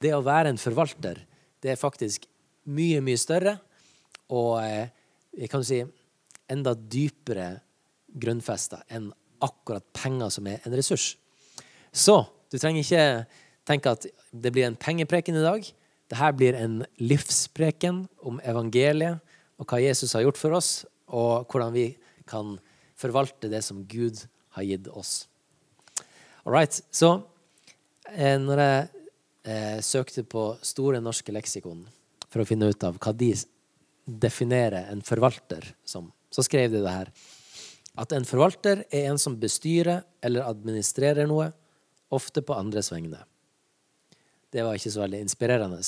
det å være en forvalter, det er faktisk mye, mye større og eh, jeg kan si enda dypere grunnfesta enn akkurat penger som er en ressurs. Så du trenger ikke tenke at det blir en pengepreken i dag. Dette blir en livspreken om evangeliet og hva Jesus har gjort for oss, og hvordan vi kan forvalte det som Gud har gitt oss. All right. Så eh, når jeg eh, søkte på Store norske leksikon for å finne ut av hva de definerer en forvalter som, så skrev de det her. At en forvalter er en som bestyrer eller administrerer noe, ofte på andres vegne. Det var ikke så veldig inspirerende.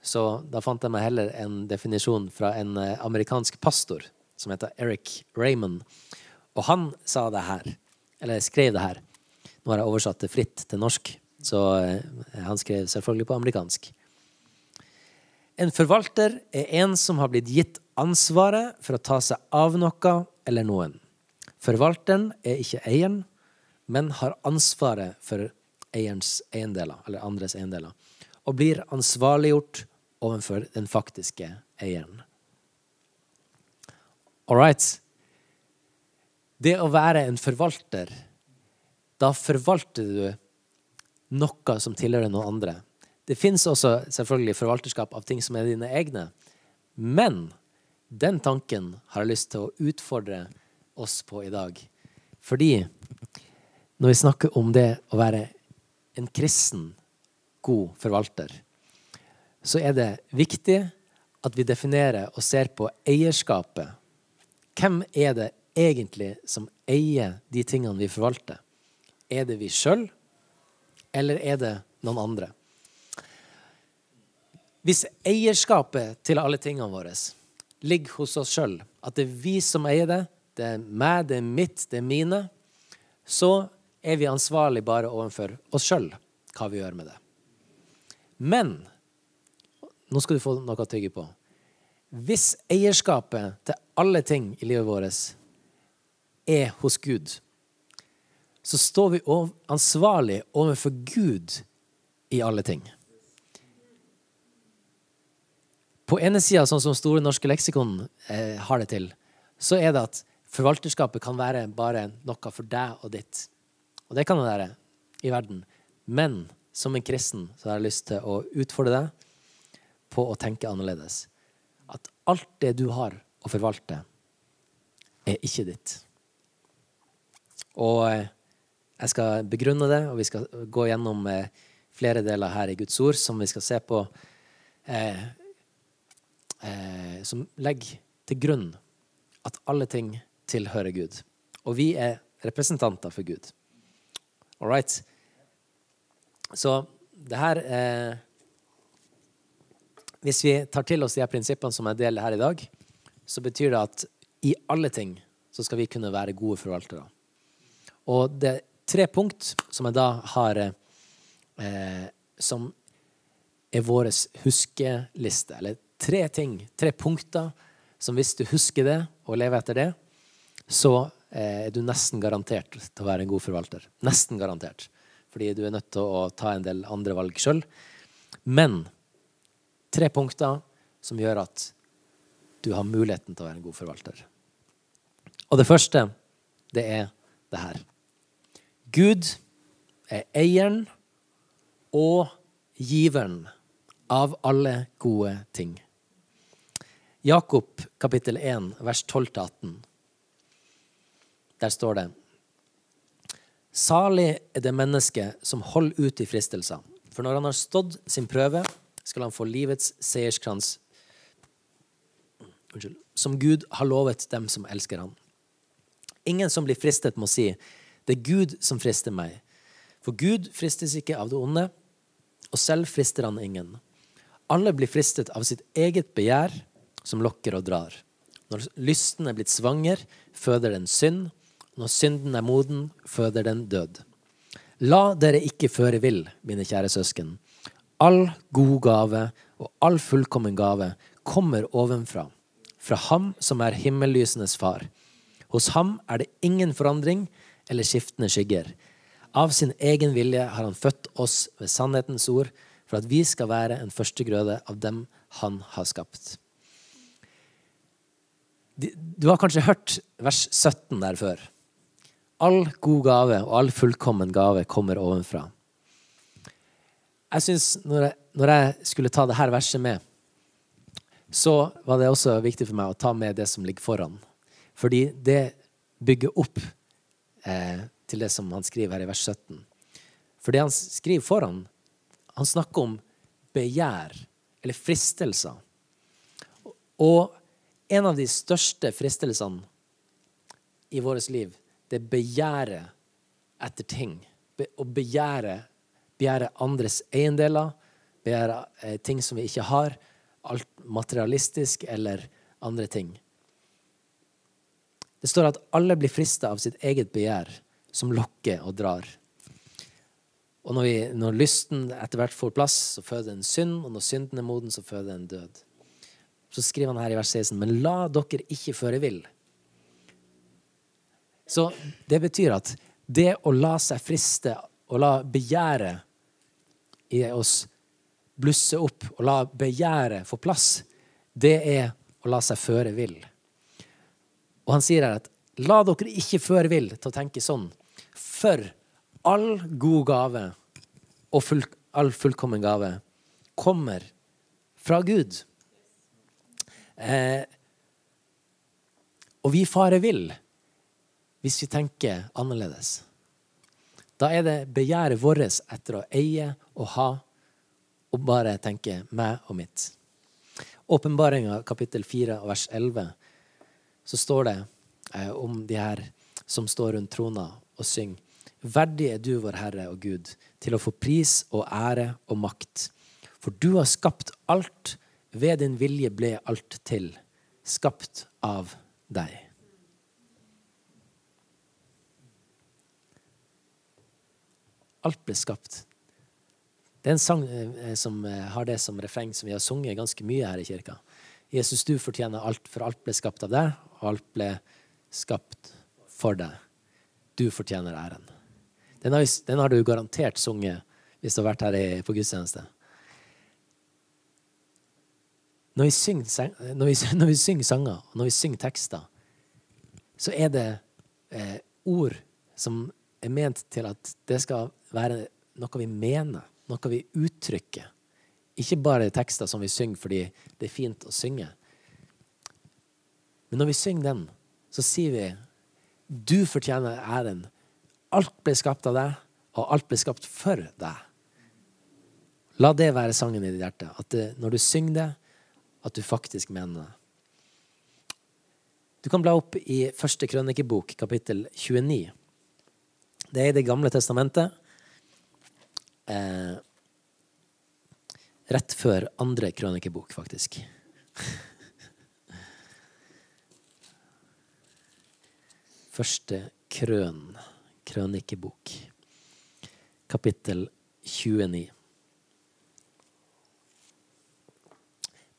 Så da fant jeg meg heller en definisjon fra en eh, amerikansk pastor som heter Eric Raymond. Og han sa det her, eller skrev det her. Nå har jeg oversatt det fritt til norsk, så eh, han skrev selvfølgelig på amerikansk. En forvalter er en som har blitt gitt ansvaret for å ta seg av noe eller noen. Forvalteren er ikke eieren, men har ansvaret for eierens eiendeler, eller andres eiendeler, og blir ansvarliggjort overfor den faktiske eieren. All right. Det å være en forvalter, da forvalter du noe som tilhører noen andre. Det fins også selvfølgelig forvalterskap av ting som er dine egne. Men den tanken har jeg lyst til å utfordre oss på i dag. Fordi når vi snakker om det å være en kristen, god forvalter, så er det viktig at vi definerer og ser på eierskapet. Hvem er det egentlig som eier de tingene vi forvalter? Er det vi sjøl, eller er det noen andre? Hvis eierskapet til alle tingene våre ligger hos oss sjøl, at det er vi som eier det, det er meg, det er mitt, det er mine, så er vi ansvarlig bare overfor oss sjøl hva vi gjør med det. Men nå skal du få noe å tygge på. Hvis eierskapet til alle ting i livet vårt er hos Gud, så står vi ansvarlig overfor Gud i alle ting. På ene sida, sånn som Store norske leksikon eh, har det til, så er det at forvalterskapet kan være bare noe for deg og ditt. Og det kan det være i verden. Men som en kristen så har jeg lyst til å utfordre deg på å tenke annerledes. At alt det du har å forvalte, er ikke ditt. Og eh, jeg skal begrunne det, og vi skal gå gjennom eh, flere deler her i Guds ord som vi skal se på eh, eh, som legger til grunn at alle ting tilhører Gud. Og vi er representanter for Gud. All right? Så det her eh, Hvis vi tar til oss de her prinsippene som jeg deler her i dag, så betyr det at i alle ting så skal vi kunne være gode forvaltere. Og det tre punkt som jeg da har eh, Som er vår huskeliste, eller tre ting, tre punkter, som hvis du husker det og lever etter det, så eh, er du nesten garantert til å være en god forvalter. Nesten garantert. Fordi du er nødt til å ta en del andre valg sjøl. Men tre punkter som gjør at du har muligheten til å være en god forvalter. Og det første, det er det her. Gud er eieren og giveren av alle gode ting. Jakob kapittel 1, vers 12-18. Der står det Salig er det mennesket som holder ut i fristelser, for når han har stått sin prøve, skal han få livets seierskrans, som Gud har lovet dem som elsker ham. Ingen som blir fristet, må si, det er Gud som frister meg. For Gud fristes ikke av det onde, og selv frister han ingen. Alle blir fristet av sitt eget begjær, som lokker og drar. Når lysten er blitt svanger, føder den synd. Når synden er moden, føder den død. La dere ikke føre vill, mine kjære søsken. All god gave og all fullkommen gave kommer ovenfra, fra Ham som er himmellysenes far. Hos ham er det ingen forandring eller skiftende skygger. Av sin egen vilje har han født oss ved sannhetens ord, for at vi skal være en førstegrøde av dem han har skapt. Du har kanskje hørt vers 17 der før. All god gave og all fullkommen gave kommer ovenfra. Jeg synes når jeg, når jeg skulle ta dette verset med, så var det også viktig for meg å ta med det som ligger foran. Fordi det bygger opp eh, til det som han skriver her i vers 17. For det han skriver foran, han snakker om begjær, eller fristelser. Og en av de største fristelsene i vårt liv, det er begjæret etter ting. Å begjære, begjære andres eiendeler, begjære eh, ting som vi ikke har. Alt materialistisk eller andre ting. Det står at alle blir frista av sitt eget begjær, som lokker og drar. Og når, vi, når lysten etter hvert får plass, så føder en synd, og når synden er moden, så føder en død. Så skriver han her i vers 16.: Men la dere ikke føre vill. Så det betyr at det å la seg friste og la begjæret i oss blusse opp og la begjæret få plass, det er å la seg føre vill. Og han sier her at la dere ikke føre vill til å tenke sånn, for all god gave og full, all fullkommen gave kommer fra Gud. Eh, og vi farer vill hvis vi tenker annerledes. Da er det begjæret vårt etter å eie og ha og bare tenke meg og mitt. Åpenbaringa kapittel 4 vers 11 så står det eh, om de her som står rundt trona og synger. Verdig er du, vår Herre og Gud, til å få pris og ære og makt. For du har skapt alt ved din vilje ble alt til, skapt av deg. Alt ble skapt. Det er en sang eh, som eh, har det som refreng, som vi har sunget ganske mye her i kirka. Jesus, du fortjener alt, for alt ble skapt av deg, alt ble skapt for deg. Du fortjener æren. Den har, den har du garantert sunget hvis du har vært her på gudstjeneste når vi, synger, når, vi, når vi, synger, sanger, og når vi synger tekster, så er det eh, ord som er ment til at det skal være noe vi mener, noe vi uttrykker. Ikke bare tekster som vi synger fordi det er fint å synge. Men når vi synger den, så sier vi du fortjener æren. Alt ble skapt av deg, og alt ble skapt for deg. La det være sangen i ditt hjerte. At det, når du synger det, at du faktisk mener det. Du kan bla opp i første krønikebok, kapittel 29. Det er i Det gamle testamentet. Eh, rett før andre krønikebok, faktisk. Første krøn, krønikebok, kapittel 29.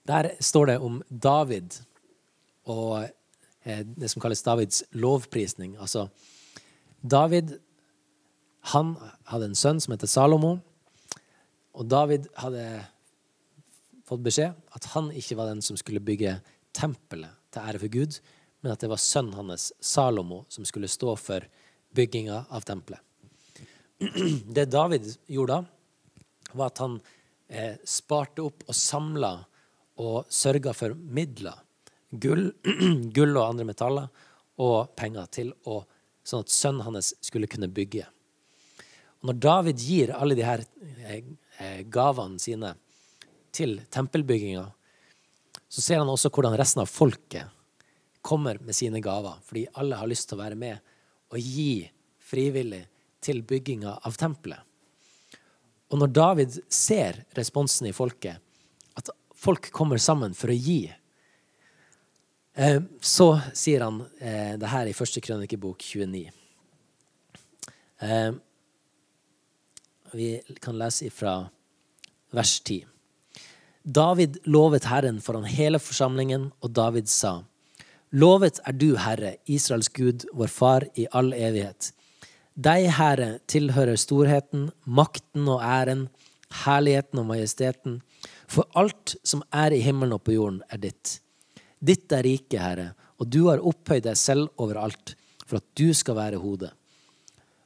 Der står det om David og eh, det som kalles Davids lovprisning. Altså, David han hadde en sønn som heter Salomo. Og David hadde fått beskjed at han ikke var den som skulle bygge tempelet til ære for Gud, men at det var sønnen hans, Salomo, som skulle stå for bygginga av tempelet. Det David gjorde da, var at han eh, sparte opp og samla og sørga for midler, gull, gull, og andre metaller, og penger til å, sånn at sønnen hans skulle kunne bygge. Og når David gir alle her eh, eh, gavene sine til tempelbygginga, så ser han også hvordan resten av folket kommer med sine gaver, fordi alle har lyst til å være med og gi frivillig til bygginga av tempelet. Og når David ser responsen i folket, at folk kommer sammen for å gi. Eh, så sier han eh, det her i første krønikebok 29. Eh, vi kan lese ifra vers 10. David lovet Herren foran hele forsamlingen, og David sa:" Lovet er du, Herre, Israels Gud, vår Far i all evighet. Deg, Herre, tilhører storheten, makten og æren, herligheten og majesteten. For alt som er i himmelen og på jorden, er ditt. Ditt er riket, Herre, og du har opphøyd deg selv over alt, for at du skal være hodet.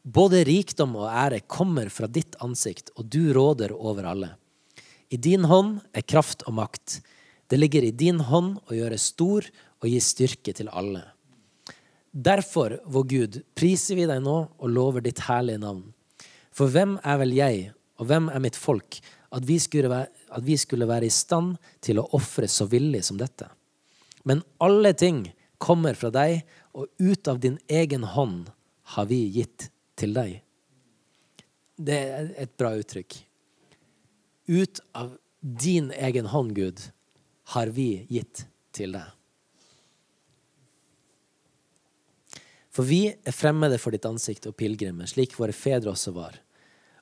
Både rikdom og ære kommer fra ditt ansikt, og du råder over alle. I din hånd er kraft og makt. Det ligger i din hånd å gjøre stor og gi styrke til alle. Derfor, vår Gud, priser vi deg nå og lover ditt herlige navn. For hvem er vel jeg, og hvem er mitt folk, at vi skulle være, vi skulle være i stand til å ofre så villig som dette? Men alle ting kommer fra deg, og ut av din egen hånd har vi gitt til deg. Det er et bra uttrykk. Ut av din egen hånd, Gud, har vi gitt til deg. For vi er fremmede for ditt ansikt og pilegrimer, slik våre fedre også var.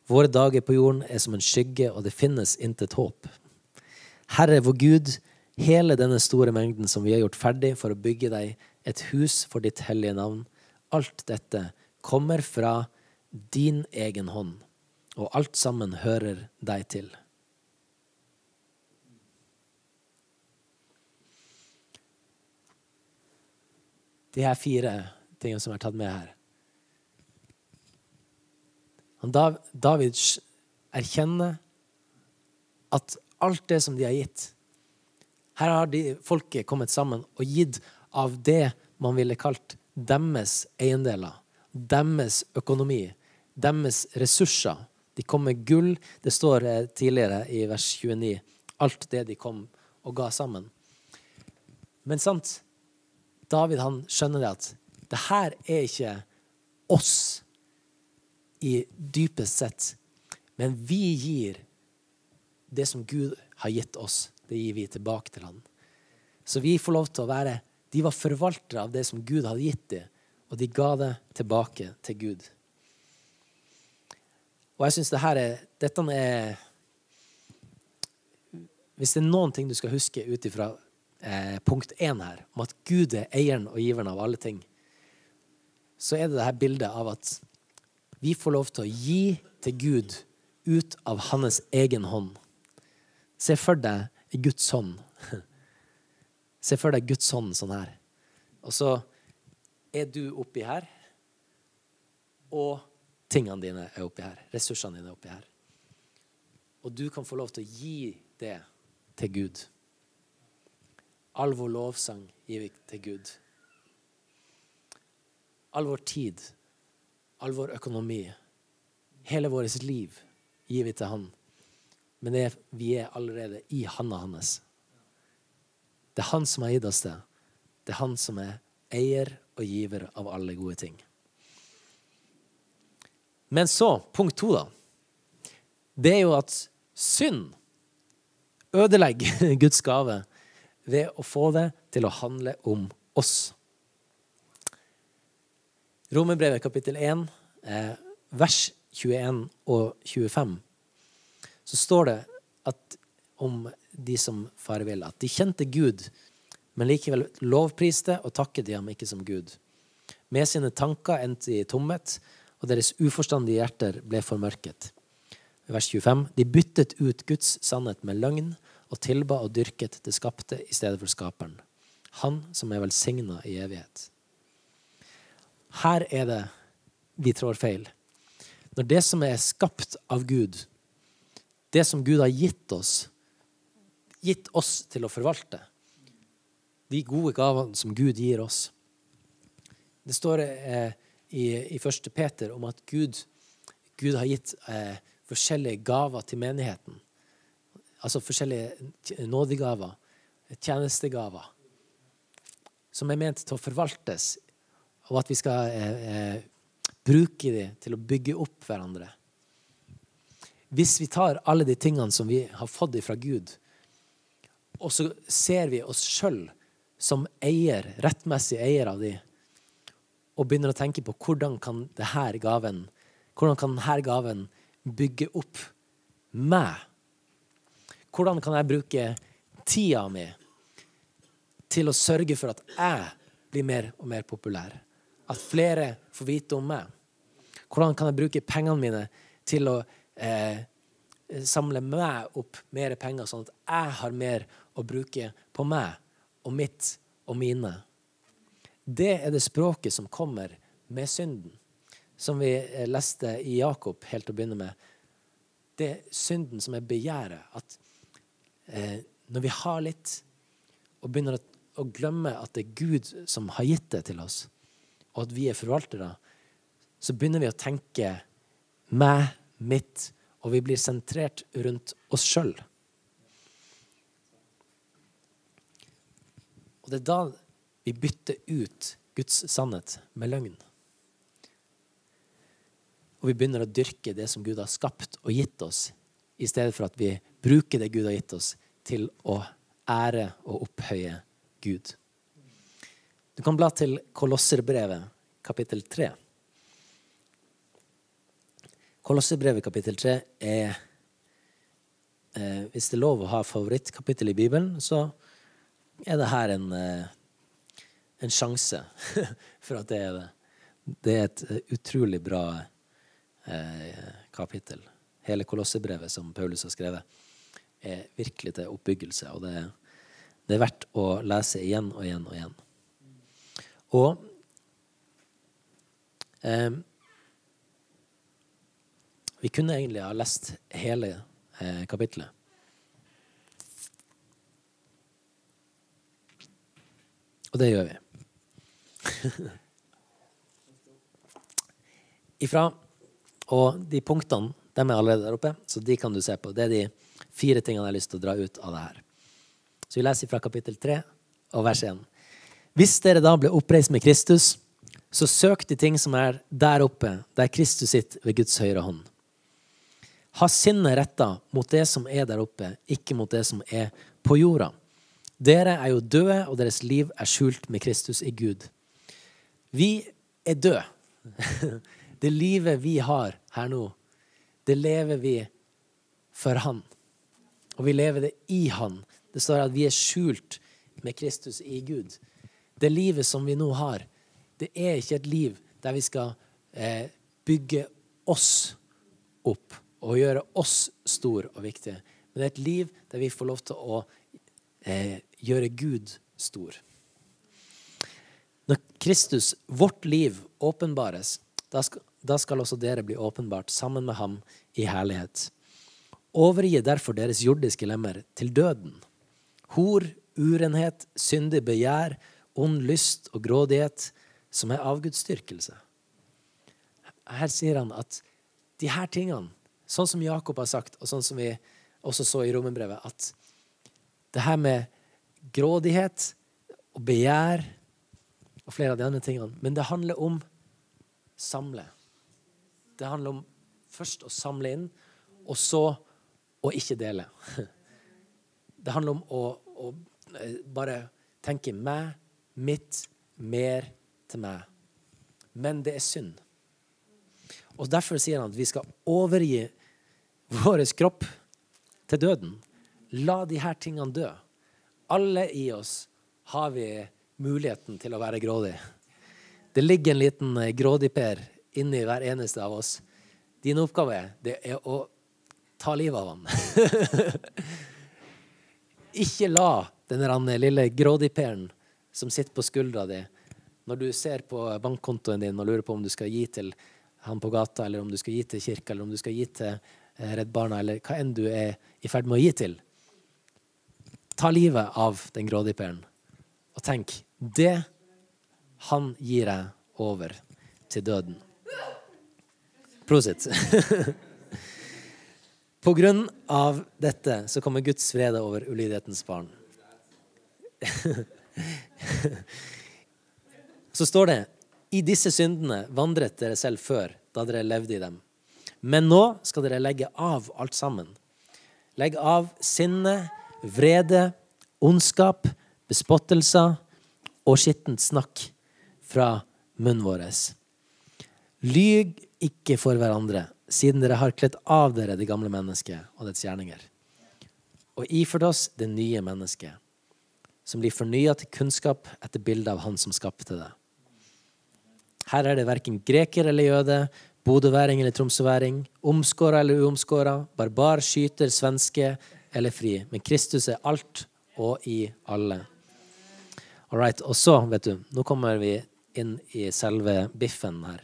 Våre dager på jorden er som en skygge, og det finnes intet håp. Herre, vår Gud, hele denne store mengden som vi har gjort ferdig for å bygge deg et hus for ditt hellige navn, alt dette kommer fra din egen hånd, og alt sammen hører deg til. De her fire tingene som er tatt med her. David erkjenner at alt det som de har gitt Her har de folket kommet sammen og gitt av det man ville kalt deres eiendeler, deres økonomi, deres ressurser. De kom med gull. Det står eh, tidligere i vers 29. Alt det de kom og ga sammen. Men sant, David han skjønner det at det her er ikke oss i dypest sett, men vi gir det som Gud har gitt oss. Det gir vi tilbake til Han. Så vi får lov til å være De var forvaltere av det som Gud hadde gitt dem, og de ga det tilbake til Gud. Og jeg syns det her er Dette er Hvis det er noen ting du skal huske ut ifra eh, punkt én her, om at Gud er eieren og giveren av alle ting, så er det dette bildet av at vi får lov til å gi til Gud ut av hans egen hånd. Se for deg Guds hånd. Se for deg Guds hånd sånn her. Og så er du oppi her, og tingene dine er oppi her. Ressursene dine er oppi her. Og du kan få lov til å gi det til Gud. All vår lovsang gir vi til Gud all vår tid, all vår økonomi, hele vårt liv gir vi til Han. Men er, vi er allerede i handa hans. Det er han som har gitt oss det. Det er han som er eier og giver av alle gode ting. Men så, punkt to, da. Det er jo at synd ødelegger Guds gave ved å få det til å handle om oss. Romerbrevet kapittel 1, eh, vers 21 og 25, så står det at, om de som fare vil, at de kjente Gud, men likevel lovpriste og takket de ham ikke som Gud. Med sine tanker endte de i tomhet, og deres uforstandige hjerter ble formørket. Vers 25. De byttet ut Guds sannhet med løgn og tilba og dyrket det skapte i stedet for skaperen. Han som er velsigna i evighet. Her er det vi trår feil. Når det som er skapt av Gud, det som Gud har gitt oss, gitt oss til å forvalte, de gode gavene som Gud gir oss Det står eh, i, i 1. Peter om at Gud, Gud har gitt eh, forskjellige gaver til menigheten. Altså forskjellige nådegaver, tjenestegaver, som er ment til å forvaltes og at vi skal eh, eh, bruke dem til å bygge opp hverandre. Hvis vi tar alle de tingene som vi har fått fra Gud, og så ser vi oss sjøl som eier, rettmessig eier av de, og begynner å tenke på hvordan kan denne gaven hvordan kan denne gaven bygge opp meg? Hvordan kan jeg bruke tida mi til å sørge for at jeg blir mer og mer populær? At flere får vite om meg? Hvordan kan jeg bruke pengene mine til å eh, samle meg opp mer penger, sånn at jeg har mer å bruke på meg og mitt og mine. Det er det språket som kommer med synden, som vi eh, leste i Jakob helt til å begynne med. Det er synden som er begjæret. At eh, når vi har litt, og begynner å, å glemme at det er Gud som har gitt det til oss, og at vi er forvaltere, så begynner vi å tenke meg, mitt, og vi blir sentrert rundt oss sjøl. Og det er da vi bytter ut Guds sannhet med løgn. Og vi begynner å dyrke det som Gud har skapt og gitt oss, i stedet for at vi bruker det Gud har gitt oss, til å ære og opphøye Gud. Du kan bla til Kolosserbrevet, kapittel 3. Kolosserbrevet, kapittel 3 er eh, Hvis det er lov å ha favorittkapittel i Bibelen, så er det her en, eh, en sjanse for at det er det. Det er et uh, utrolig bra eh, kapittel. Hele Kolosserbrevet som Paulus har skrevet, er virkelig til oppbyggelse. Og det, det er verdt å lese igjen og igjen og igjen. Og eh, Vi kunne egentlig ha lest hele eh, kapittelet. Og det gjør vi. Ifra Og de punktene de er allerede der oppe, så de kan du se på. Det er de fire tingene jeg har lyst til å dra ut av det her. Så vi leser fra kapittel 3 og vers 1. Hvis dere da ble oppreist med Kristus, så søk de ting som er der oppe, der Kristus sitter ved Guds høyre hånd. Ha sinnet retta mot det som er der oppe, ikke mot det som er på jorda. Dere er jo døde, og deres liv er skjult med Kristus i Gud. Vi er døde. Det livet vi har her nå, det lever vi for Han. Og vi lever det i Han. Det står at vi er skjult med Kristus i Gud. Det livet som vi nå har, det er ikke et liv der vi skal eh, bygge oss opp og gjøre oss stor og viktige. Men det er et liv der vi får lov til å eh, gjøre Gud stor. Når Kristus, vårt liv, åpenbares, da skal, da skal også dere bli åpenbart sammen med ham i herlighet. Overgi derfor deres jordiske lemmer til døden. Hor, urenhet, syndig begjær, ond lyst og grådighet, som er avgudsdyrkelse. Her sier han at de her tingene, sånn som Jakob har sagt, og sånn som vi også så i romerbrevet, at det her med grådighet og begjær og flere av de andre tingene Men det handler om samle. Det handler om først å samle inn, og så å ikke dele. Det handler om å, å eh, bare tenke meg, mitt, mer til meg. Men det er synd. Og Derfor sier han at vi skal overgi vår kropp til døden. La de her tingene dø. Alle i oss har vi muligheten til å være grådig. Det ligger en liten grådigper inni hver eneste av oss. Din oppgave det er å ta livet av han. Ikke la den lille grådig-Per-en som sitter på skuldra di, når du ser på bankkontoen din og lurer på om du skal gi til han på gata, eller om du skal gi til kirka, eller om du skal gi til eh, Redd Barna, eller hva enn du er i ferd med å gi til. Ta livet av den grådig-Per-en, og tenk det han gir deg over til døden. Prosit. På grunn av dette så kommer Guds vrede over ulydighetens barn. så står det i disse syndene vandret dere selv før, da dere levde i dem. Men nå skal dere legge av alt sammen. Legg av sinne, vrede, ondskap, bespottelser og skittent snakk fra munnen vår. Lyg ikke for hverandre, siden dere har kledd av dere det gamle mennesket og dets gjerninger, og iført oss det nye mennesket, som blir fornya til kunnskap etter bildet av Han som skapte det. Her er det verken greker eller jøde, bodøværing eller tromsøværing, omskåra eller uomskåra, barbar, skyter, svenske eller fri. Men Kristus er alt og i alle. All right. Og så, vet du, nå kommer vi inn i selve biffen her.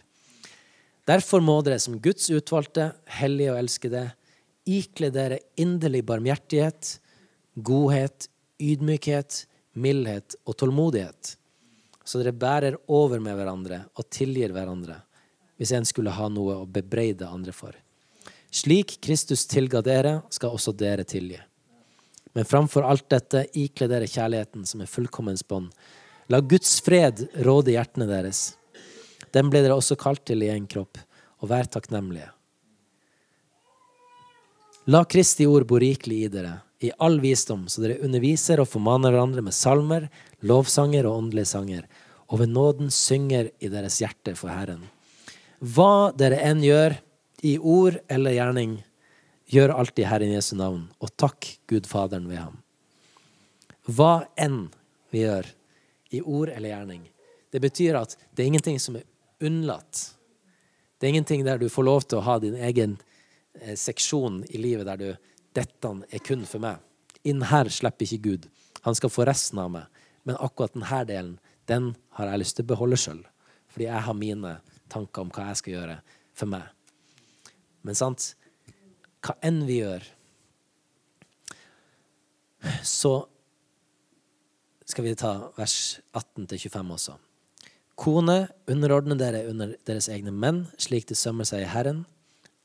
Derfor må dere som Guds utvalgte, hellige og elskede, ikle dere inderlig barmhjertighet, godhet, ydmykhet, mildhet og tålmodighet, så dere bærer over med hverandre og tilgir hverandre hvis en skulle ha noe å bebreide andre for. Slik Kristus tilga dere, skal også dere tilgi. Men framfor alt dette, ikle dere kjærligheten som er fullkommens bånd. La Guds fred råde hjertene deres. Den ble dere også kalt til i en kropp, og vær takknemlige. La Kristi ord bo rikelig i dere, i all visdom, så dere underviser og formaner hverandre med salmer, lovsanger og åndelige sanger, og ved nåden synger i deres hjerte for Herren. Hva dere enn gjør, i ord eller gjerning, gjør alltid Herren Jesu navn, og takk Gud Faderen ved ham. Hva enn vi gjør, i ord eller gjerning, det betyr at det er ingenting som er unnlatt. Det er ingenting der du får lov til å ha din egen eh, seksjon i livet der du dette er kun for meg. Inn her slipper ikke Gud. Han skal få resten av meg. Men akkurat denne delen, den har jeg lyst til å beholde sjøl. Fordi jeg har mine tanker om hva jeg skal gjøre for meg. Men sant, hva enn vi gjør, så skal vi ta vers 18-25 også. Kone, underordne dere under deres egne menn, slik det sømmer seg i Herren.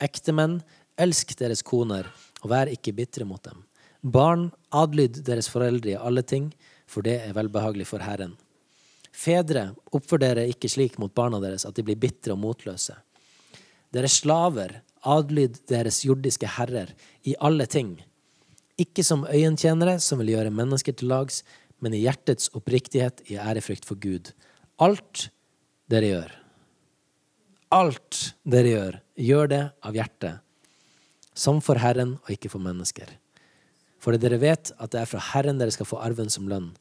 Ektemenn, elsk deres koner, og vær ikke bitre mot dem. Barn, adlyd deres foreldre i alle ting, for det er velbehagelig for Herren. Fedre, oppfør dere ikke slik mot barna deres at de blir bitre og motløse. Dere slaver, adlyd deres jordiske herrer i alle ting. Ikke som øyentjenere som vil gjøre mennesker til lags, men i hjertets oppriktighet i ærefrykt for Gud. Alt dere gjør, alt dere gjør, gjør det av hjertet, som for Herren og ikke for mennesker. For dere vet at det er fra Herren dere skal få arven som lønn.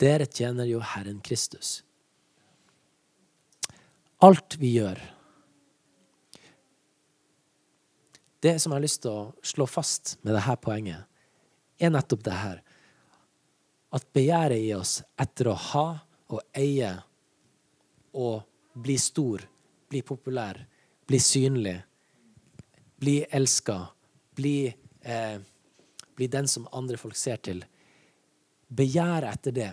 Dere tjener jo Herren Kristus. Alt vi gjør Det som jeg har lyst til å slå fast med dette poenget, er nettopp det her. At begjæret i oss etter å ha og eie og bli stor, bli populær, bli synlig, bli elska, bli, eh, bli den som andre folk ser til Begjæret etter det,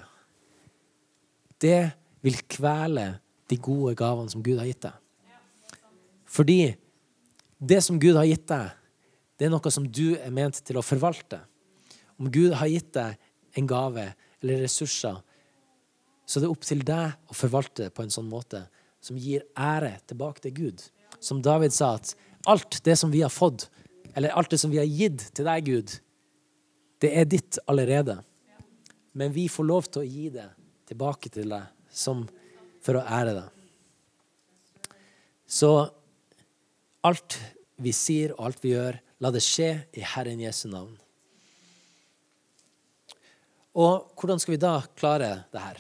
det vil kvele de gode gavene som Gud har gitt deg. Fordi det som Gud har gitt deg, det er noe som du er ment til å forvalte. Om Gud har gitt deg en gave eller ressurser, så det er opp til deg å forvalte det på en sånn måte som gir ære tilbake til Gud. Som David sa, at alt det som vi har fått, eller alt det som vi har gitt til deg, Gud, det er ditt allerede. Men vi får lov til å gi det tilbake til deg som, for å ære deg. Så alt vi sier og alt vi gjør, la det skje i Herren Jesu navn. Og hvordan skal vi da klare det her?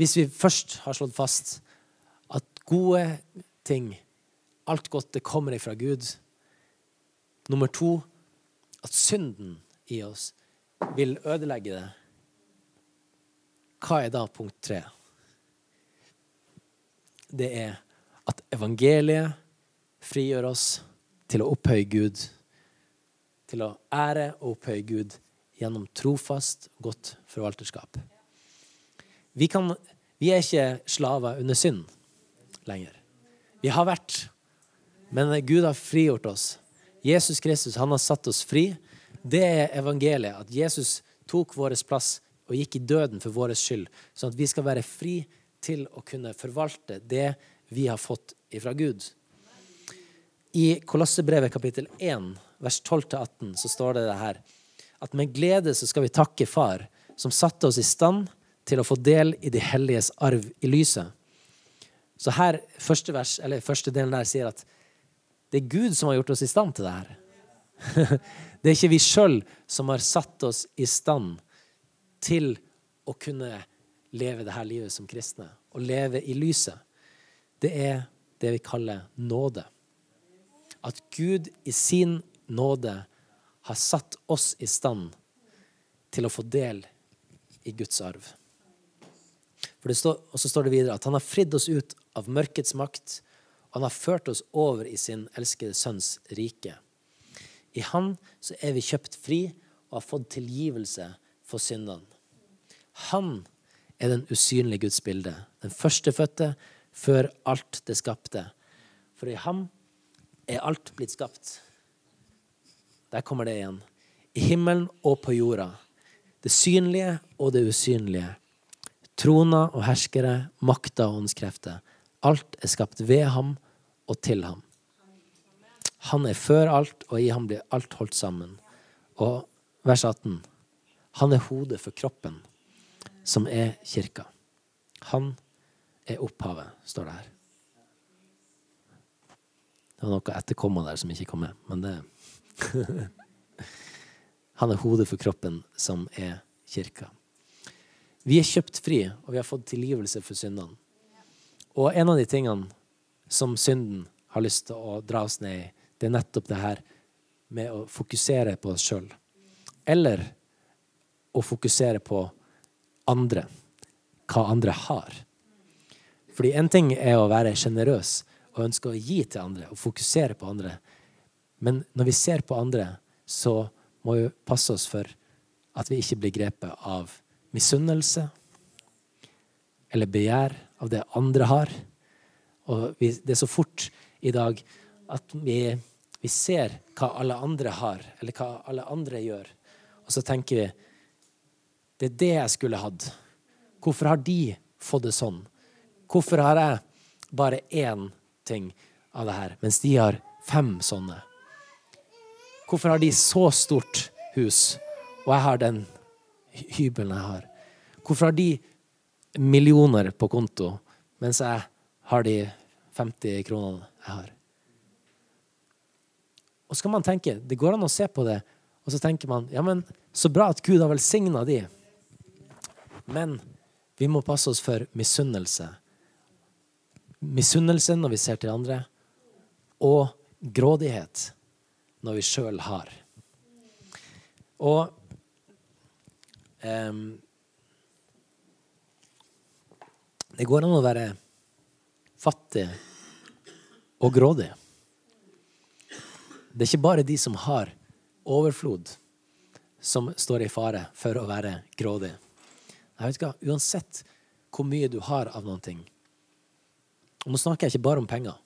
Hvis vi først har slått fast at gode ting, alt godt, det kommer ifra Gud. Nummer to at synden i oss vil ødelegge det. Hva er da punkt tre? Det er at evangeliet frigjør oss til å opphøye Gud, til å ære og opphøye Gud gjennom trofast, godt forvalterskap. Vi, kan, vi er ikke slaver under synd lenger. Vi har vært, men Gud har frigjort oss. Jesus Kristus han har satt oss fri. Det er evangeliet. At Jesus tok vår plass og gikk i døden for vår skyld, sånn at vi skal være fri til å kunne forvalte det vi har fått ifra Gud. I Kolossebrevet kapittel 1, vers 12-18, så står det det her at med glede så skal vi takke Far, som satte oss i stand til å få del i de helliges arv i lyset. Så her, første, vers, eller første delen der sier at det er Gud som har gjort oss i stand til det her. Det er ikke vi sjøl som har satt oss i stand til å kunne leve det her livet som kristne og leve i lyset. Det er det vi kaller nåde. At Gud i sin nåde har satt oss i stand til å få del i Guds arv. For det står, og så står det videre at han har fridd oss ut av mørkets makt, han har ført oss over i sin elskede sønns rike. I han så er vi kjøpt fri og har fått tilgivelse for syndene. Han er den usynlige Guds bilde, den førstefødte før alt det skapte. For i ham er alt blitt skapt. Der kommer det igjen. I himmelen og på jorda. Det synlige og det usynlige. Troner og herskere, makta og åndskrefter. Alt er skapt ved ham og til ham. Han er før alt, og i ham blir alt holdt sammen. Og vers 18. Han er hodet for kroppen, som er kirka. Han er opphavet, står det her. Det var noe etterkomma der som ikke kom med, men det Han er hodet for kroppen, som er kirka. Vi er kjøpt fri, og vi har fått tilgivelse for syndene. Og en av de tingene som synden har lyst til å dra oss ned i, det er nettopp det her med å fokusere på oss sjøl. Eller å fokusere på andre. Hva andre har. Fordi en ting er å være sjenerøs og ønske å gi til andre og fokusere på andre. Men når vi ser på andre, så må vi passe oss for at vi ikke blir grepet av misunnelse eller begjær av det andre har. Og vi, det er så fort i dag at vi, vi ser hva alle andre har, eller hva alle andre gjør. Og så tenker vi det er det jeg skulle hatt. Hvorfor har de fått det sånn? Hvorfor har jeg bare én ting av det her, mens de har fem sånne? Hvorfor har de så stort hus, og jeg har den hybelen jeg har? Hvorfor har de millioner på konto, mens jeg har de 50 kronene jeg har? Og så kan man tenke, Det går an å se på det, og så tenker man ja, men så bra at Gud har velsigna de. Men vi må passe oss for misunnelse. Misunnelse når vi ser til andre, og grådighet når vi sjøl har. Og um, Det går an å være fattig og grådig. Det er ikke bare de som har overflod, som står i fare for å være grådig. Jeg vet ikke, Uansett hvor mye du har av noen ting Og nå snakker jeg ikke bare om penger.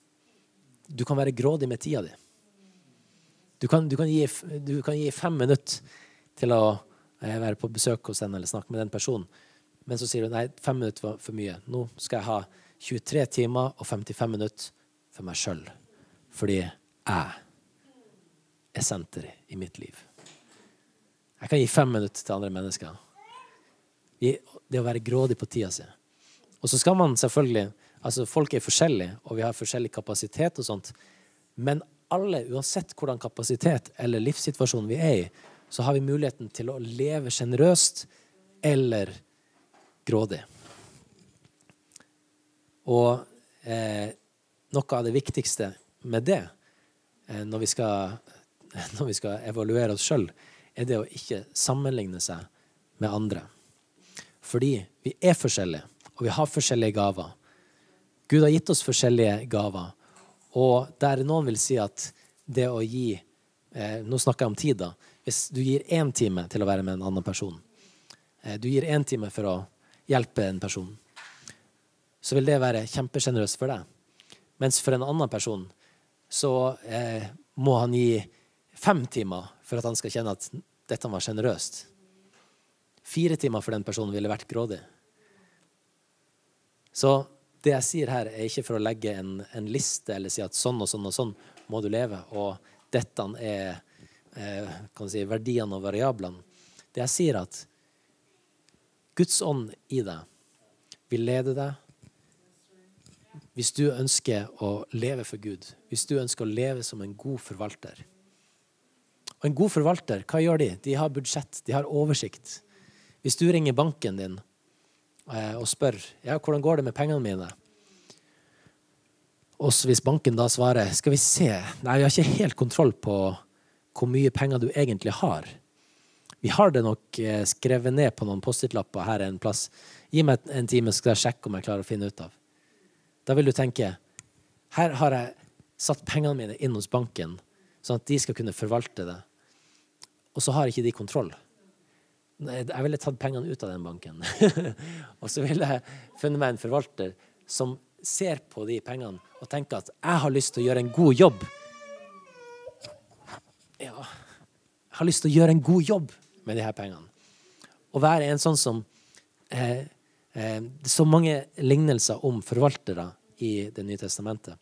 Du kan være grådig med tida di. Du kan, du kan, gi, du kan gi, fem minutter til å eh, være på besøk hos den eller snakke med den personen. Men så sier du nei, fem minutter var for mye. Nå skal jeg ha 23 timer og 55 minutter for meg sjøl. Fordi jeg er senteret i mitt liv. Jeg kan gi fem minutter til andre mennesker det å være grådig på tida si. Og så skal man selvfølgelig altså Folk er forskjellige, og vi har forskjellig kapasitet og sånt. Men alle, uansett hvordan kapasitet eller livssituasjon vi er i, så har vi muligheten til å leve sjenerøst eller grådig. Og eh, noe av det viktigste med det, eh, når, vi skal, når vi skal evaluere oss sjøl, er det å ikke sammenligne seg med andre. Fordi vi er forskjellige, og vi har forskjellige gaver. Gud har gitt oss forskjellige gaver. Og der noen vil si at det å gi eh, Nå snakker jeg om tid, da. Hvis du gir én time til å være med en annen person, eh, du gir én time for å hjelpe en person, så vil det være kjempesjenerøst for deg. Mens for en annen person så eh, må han gi fem timer for at han skal kjenne at dette var sjenerøst. Fire timer for den personen ville vært grådig. Så det jeg sier her, er ikke for å legge en, en liste eller si at sånn og sånn og sånn må du leve, og dette er eh, si, verdiene og variablene. Det jeg sier, at Guds ånd i deg vil lede deg hvis du ønsker å leve for Gud, hvis du ønsker å leve som en god forvalter. Og en god forvalter, hva gjør de? De har budsjett, de har oversikt. Hvis du ringer banken din eh, og spør ja, hvordan går det med pengene mine, og hvis banken da svarer skal vi se, nei, vi har ikke helt kontroll på hvor mye penger du egentlig har. Vi har det nok eh, skrevet ned på noen Post-It-lapper her en plass. Gi meg en time, så skal jeg sjekke om jeg klarer å finne ut av. Da vil du tenke her har jeg satt pengene mine inn hos banken, sånn at de skal kunne forvalte det. Og så har ikke de kontroll. Jeg ville tatt pengene ut av den banken. og så ville jeg funnet meg en forvalter som ser på de pengene og tenker at jeg har lyst til å gjøre en god jobb. Ja, jeg har lyst til å gjøre en god jobb med de her pengene. Å være en sånn som eh, eh, så mange lignelser om forvaltere i Det nye testamentet.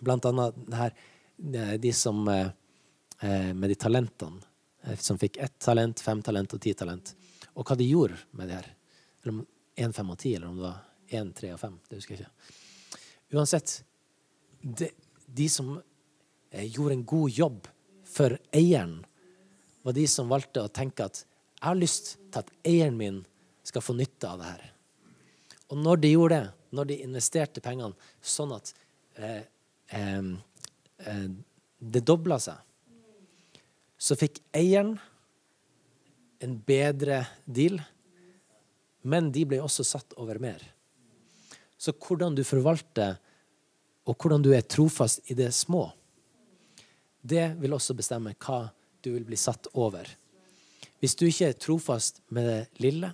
Blant annet her, eh, de som eh, eh, med de talentene. Som fikk ett talent, fem talent og ti talent. Og hva de gjorde med det her. Eller om én, fem og ti, eller om det var én, tre og fem. Det husker jeg ikke. Uansett, de, de som gjorde en god jobb for eieren, var de som valgte å tenke at jeg har lyst til at eieren min skal få nytte av det her. Og når de gjorde det, når de investerte pengene sånn at eh, eh, eh, det dobla seg, så fikk eieren en bedre deal, men de ble også satt over mer. Så hvordan du forvalter, og hvordan du er trofast i det små, det vil også bestemme hva du vil bli satt over. Hvis du ikke er trofast med det lille,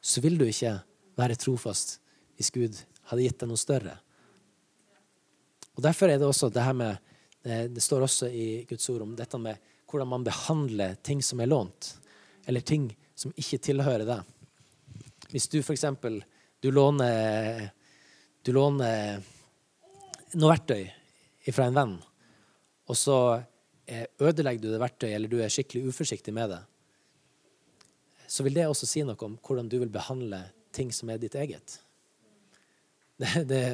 så vil du ikke være trofast hvis Gud hadde gitt deg noe større. Og Derfor er det også det her med Det står også i Guds ord om dette med hvordan man behandler ting som er lånt, eller ting som ikke tilhører deg. Hvis du f.eks. Du du låner noe verktøy fra en venn, og så eh, ødelegger du det verktøyet, eller du er skikkelig uforsiktig med det, så vil det også si noe om hvordan du vil behandle ting som er ditt eget. Det, det,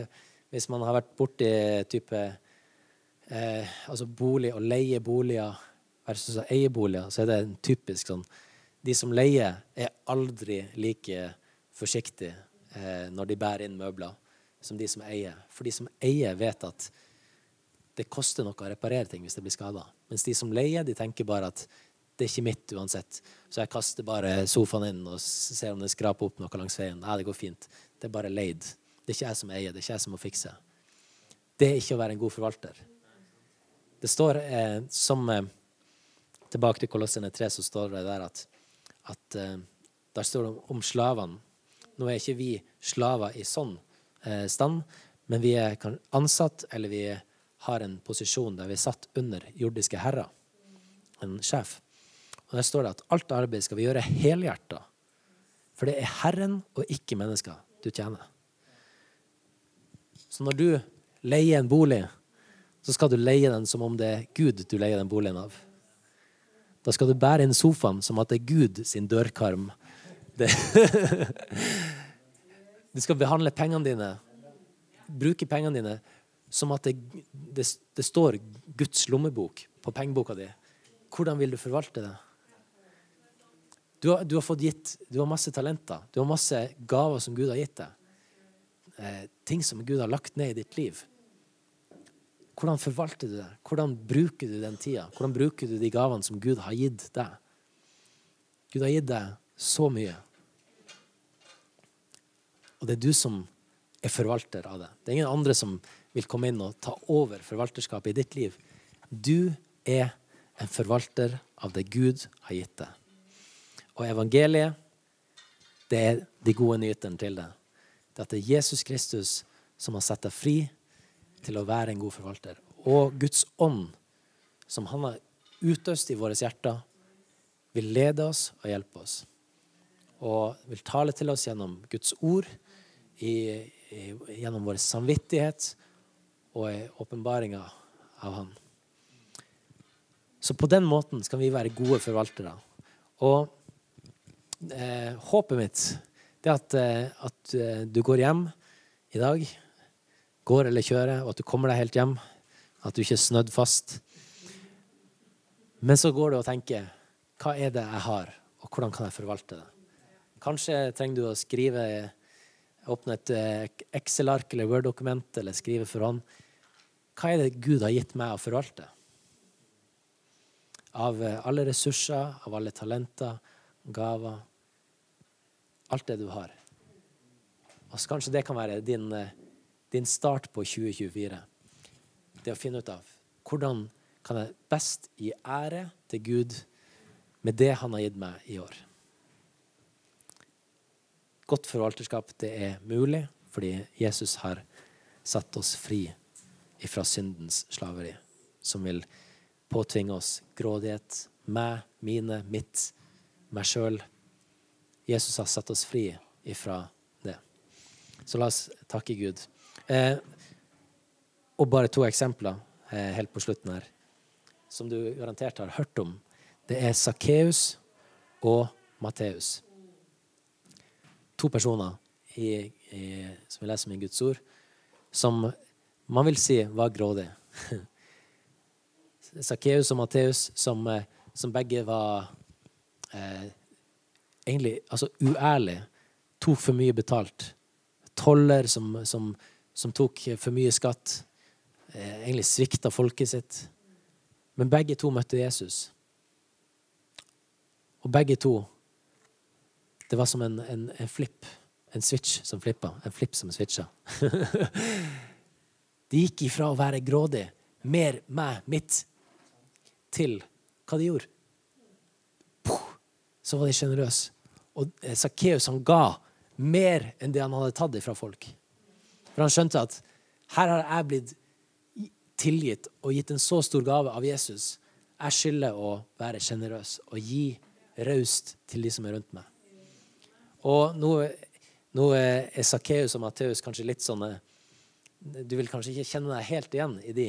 hvis man har vært borti type eh, altså bolig og leie boliger versus å eie boliger, så er det en typisk sånn De som leier, er aldri like forsiktige eh, når de bærer inn møbler, som de som eier. For de som eier, vet at det koster noe å reparere ting hvis det blir skada. Mens de som leier, de tenker bare at det er ikke mitt uansett. Så jeg kaster bare sofaen inn og ser om det skraper opp noe langs veien. Nei, det går fint. Det er bare leid. Det er ikke jeg som eier, det er ikke jeg som må fikse. Det er ikke å være en god forvalter. Det står eh, som eh, Tilbake til Kolossene 3 så står det der at, at eh, der står det om, om slavene. Nå er ikke vi slaver i sånn eh, stand, men vi er ansatt, eller vi har en posisjon der vi er satt under jordiske herrer. En sjef. Og Der står det at alt arbeid skal vi gjøre helhjerta. For det er Herren og ikke mennesker du tjener. Så når du leier en bolig, så skal du leie den som om det er Gud du leier den boligen av. Da skal du bære inn sofaen som at det er Gud sin dørkarm. Det. Du skal behandle pengene dine, bruke pengene dine som at det, det, det står Guds lommebok på pengeboka di. Hvordan vil du forvalte det? Du har, du har, fått gitt Du har masse talenter. Du har masse gaver som Gud har gitt deg. Eh, ting som Gud har lagt ned i ditt liv. Hvordan forvalter du det? Hvordan bruker du den tida? Hvordan bruker du de gavene som Gud har gitt deg? Gud har gitt deg så mye. Og det er du som er forvalter av det. Det er ingen andre som vil komme inn og ta over forvalterskapet i ditt liv. Du er en forvalter av det Gud har gitt deg. Og evangeliet, det er de gode nyhetene til det. Det at det er Jesus Kristus som har satt deg fri til å være en god forvalter. Og Guds ånd, som han har utøst i våre hjerter, vil lede oss og hjelpe oss. Og vil tale til oss gjennom Guds ord, i, i, gjennom vår samvittighet og i åpenbaringa av Han. Så på den måten skal vi være gode forvaltere. Og eh, håpet mitt det er at, eh, at eh, du går hjem i dag, går eller kjører, og at du kommer deg helt hjem. At du ikke er snødd fast. Men så går du og tenker hva er det jeg har, og hvordan kan jeg forvalte det? Kanskje trenger du å skrive åpne et eh, Excel-ark eller Word-dokument eller skrive for hånd. Hva er det Gud har gitt meg å forvalte? Av eh, alle ressurser, av alle talenter, gaver. Alt det du har. Og så Kanskje det kan være din, eh, din start på 2024. Det å finne ut av hvordan kan jeg best gi ære til Gud med det han har gitt meg i år. Godt forvalterskap det er mulig fordi Jesus har satt oss fri ifra syndens slaveri, som vil påtvinge oss grådighet. Meg, mine, mitt, meg sjøl. Jesus har satt oss fri ifra det. Så la oss takke Gud. Eh, og bare to eksempler eh, helt på slutten her, som du garantert har hørt om. Det er Sakkeus og Matteus. To personer i, i, som vi leser om i Guds ord, som man vil si var grådig'. Sakkeus og Matteus, som, eh, som, begge var eh, egentlig altså uærlige. Tok for mye betalt. Toller som, som, som tok for mye skatt. Eh, egentlig svikta folket sitt. Men begge to møtte Jesus. Og begge to Det var som en, en, en flipp. En switch som flippa. En flipp som switcha. de gikk ifra å være grådig, mer meg, mitt, til hva de gjorde. Så var de sjenerøse. Og Sakkeus han ga mer enn det han hadde tatt ifra folk. For han skjønte at her har jeg blitt tilgitt og gitt en så stor gave av Jesus. Jeg skylder å være sjenerøs og gi raust til de som er rundt meg. Og nå, nå er Sakkeus og Matteus kanskje litt sånne Du vil kanskje ikke kjenne deg helt igjen i de.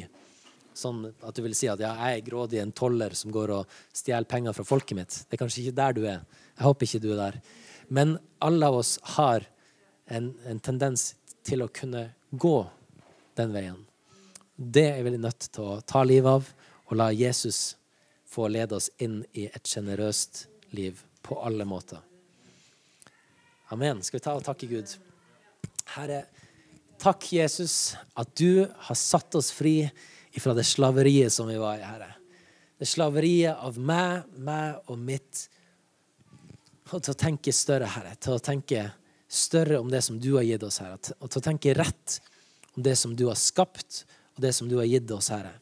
Sånn at du vil si at ja, jeg er grådig en toller som går og stjeler penger fra folket mitt. Det er kanskje ikke der du er. Jeg håper ikke du er der. Men alle av oss har en, en tendens til å kunne gå den veien. Det er vi nødt til å ta livet av og la Jesus få lede oss inn i et sjenerøst liv på alle måter. Amen. Skal vi ta og takke Gud? Herre, takk, Jesus, at du har satt oss fri ifra det slaveriet som vi var i, Herre. Det slaveriet av meg, meg og mitt. Og til å tenke større, Herre. Til å tenke større om det som du har gitt oss, Herre. Og til å tenke rett om det som du har skapt, og det som du har gitt oss, Herre.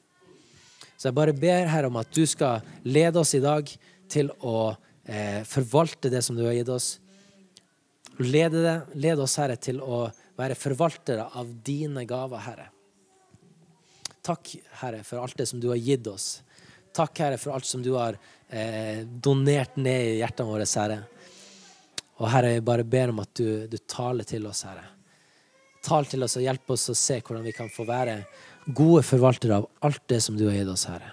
Så jeg bare ber, Herre, om at du skal lede oss i dag til å eh, forvalte det som du har gitt oss. Lede, det, lede oss, Herre, til å være forvaltere av dine gaver, Herre. Takk, Herre, for alt det som du har gitt oss. Takk, Herre, for alt som du har eh, donert ned i hjertene våre, Herre. Og Herre, jeg bare ber om at du, du taler til oss, Herre. Tal til oss og hjelp oss å se hvordan vi kan få være gode forvaltere av alt det som du har gitt oss, Herre.